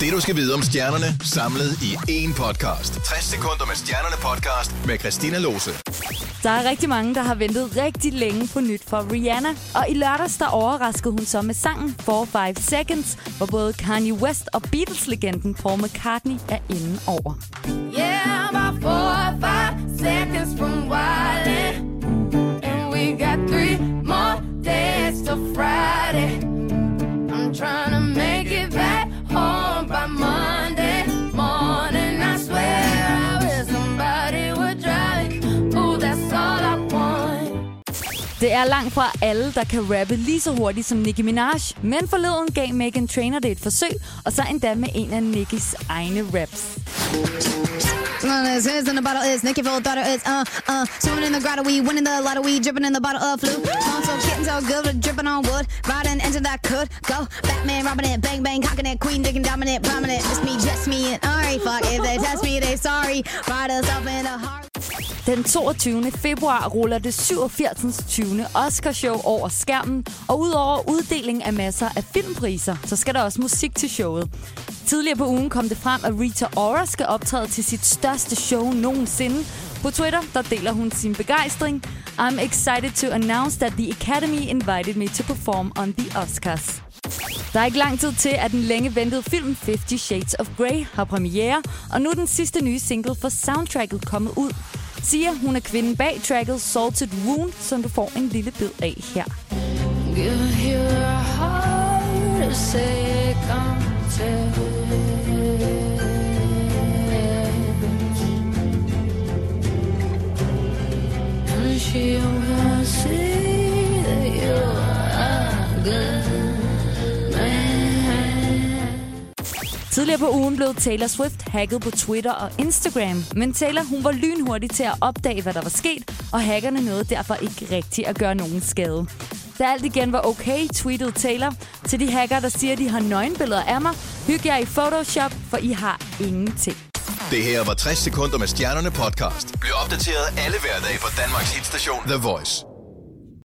Det du skal vide om stjernerne, samlet i én podcast. 60 sekunder med stjernerne podcast med Christina Lose. Der er rigtig mange, der har ventet rigtig længe på nyt fra Rihanna. Og i lørdags, der overraskede hun så med sangen 4-5 Seconds, hvor både Kanye West og Beatles-legenden Paul McCartney er inde over. Yeah, Det er langt fra alle, der kan rappe lige så hurtigt som Nicki Minaj, men forleden gav Megan Trainor det et forsøg, og så endda med en af Nickis egne raps. Uh, this in the bottle is Nicky full daughter is uh uh. Swimming in the grotto we winning the lotto we dripping in the bottle of flu. So getting so good but dripping on wood. Riding engine that could go. Batman robbing it bang bang cocking it. Queen digging dominant prominent. Just me just me and all right fuck if they test me they sorry. Ride us up in a heart. Den 22. februar ruller det 87. 20. Oscarshow over skærmen, og udover uddeling af masser af filmpriser, så skal der også musik til showet. Tidligere på ugen kom det frem, at Rita Ora skal optræde til sit største show nogensinde. På Twitter, der deler hun sin begejstring. I'm excited to announce that the Academy invited me to perform on the Oscars. Der er ikke lang tid til, at den længe ventede film 50 Shades of Grey har premiere, og nu er den sidste nye single for soundtracket kommet ud siger, hun er kvinden bag tracket Salted Wound, som du får en lille bid af her. Give you heart to say And she won't see that you are good Tidligere på ugen blev Taylor Swift hacket på Twitter og Instagram, men Taylor hun var lynhurtig til at opdage, hvad der var sket, og hackerne nåede derfor ikke rigtigt at gøre nogen skade. Da alt igen var okay, tweetede Taylor til de hacker, der siger, at de har nøgenbilleder af mig. Hyg jer i Photoshop, for I har ingenting. Det her var 60 sekunder med stjernerne podcast. Bliv opdateret alle hverdage på Danmarks hitstation The Voice.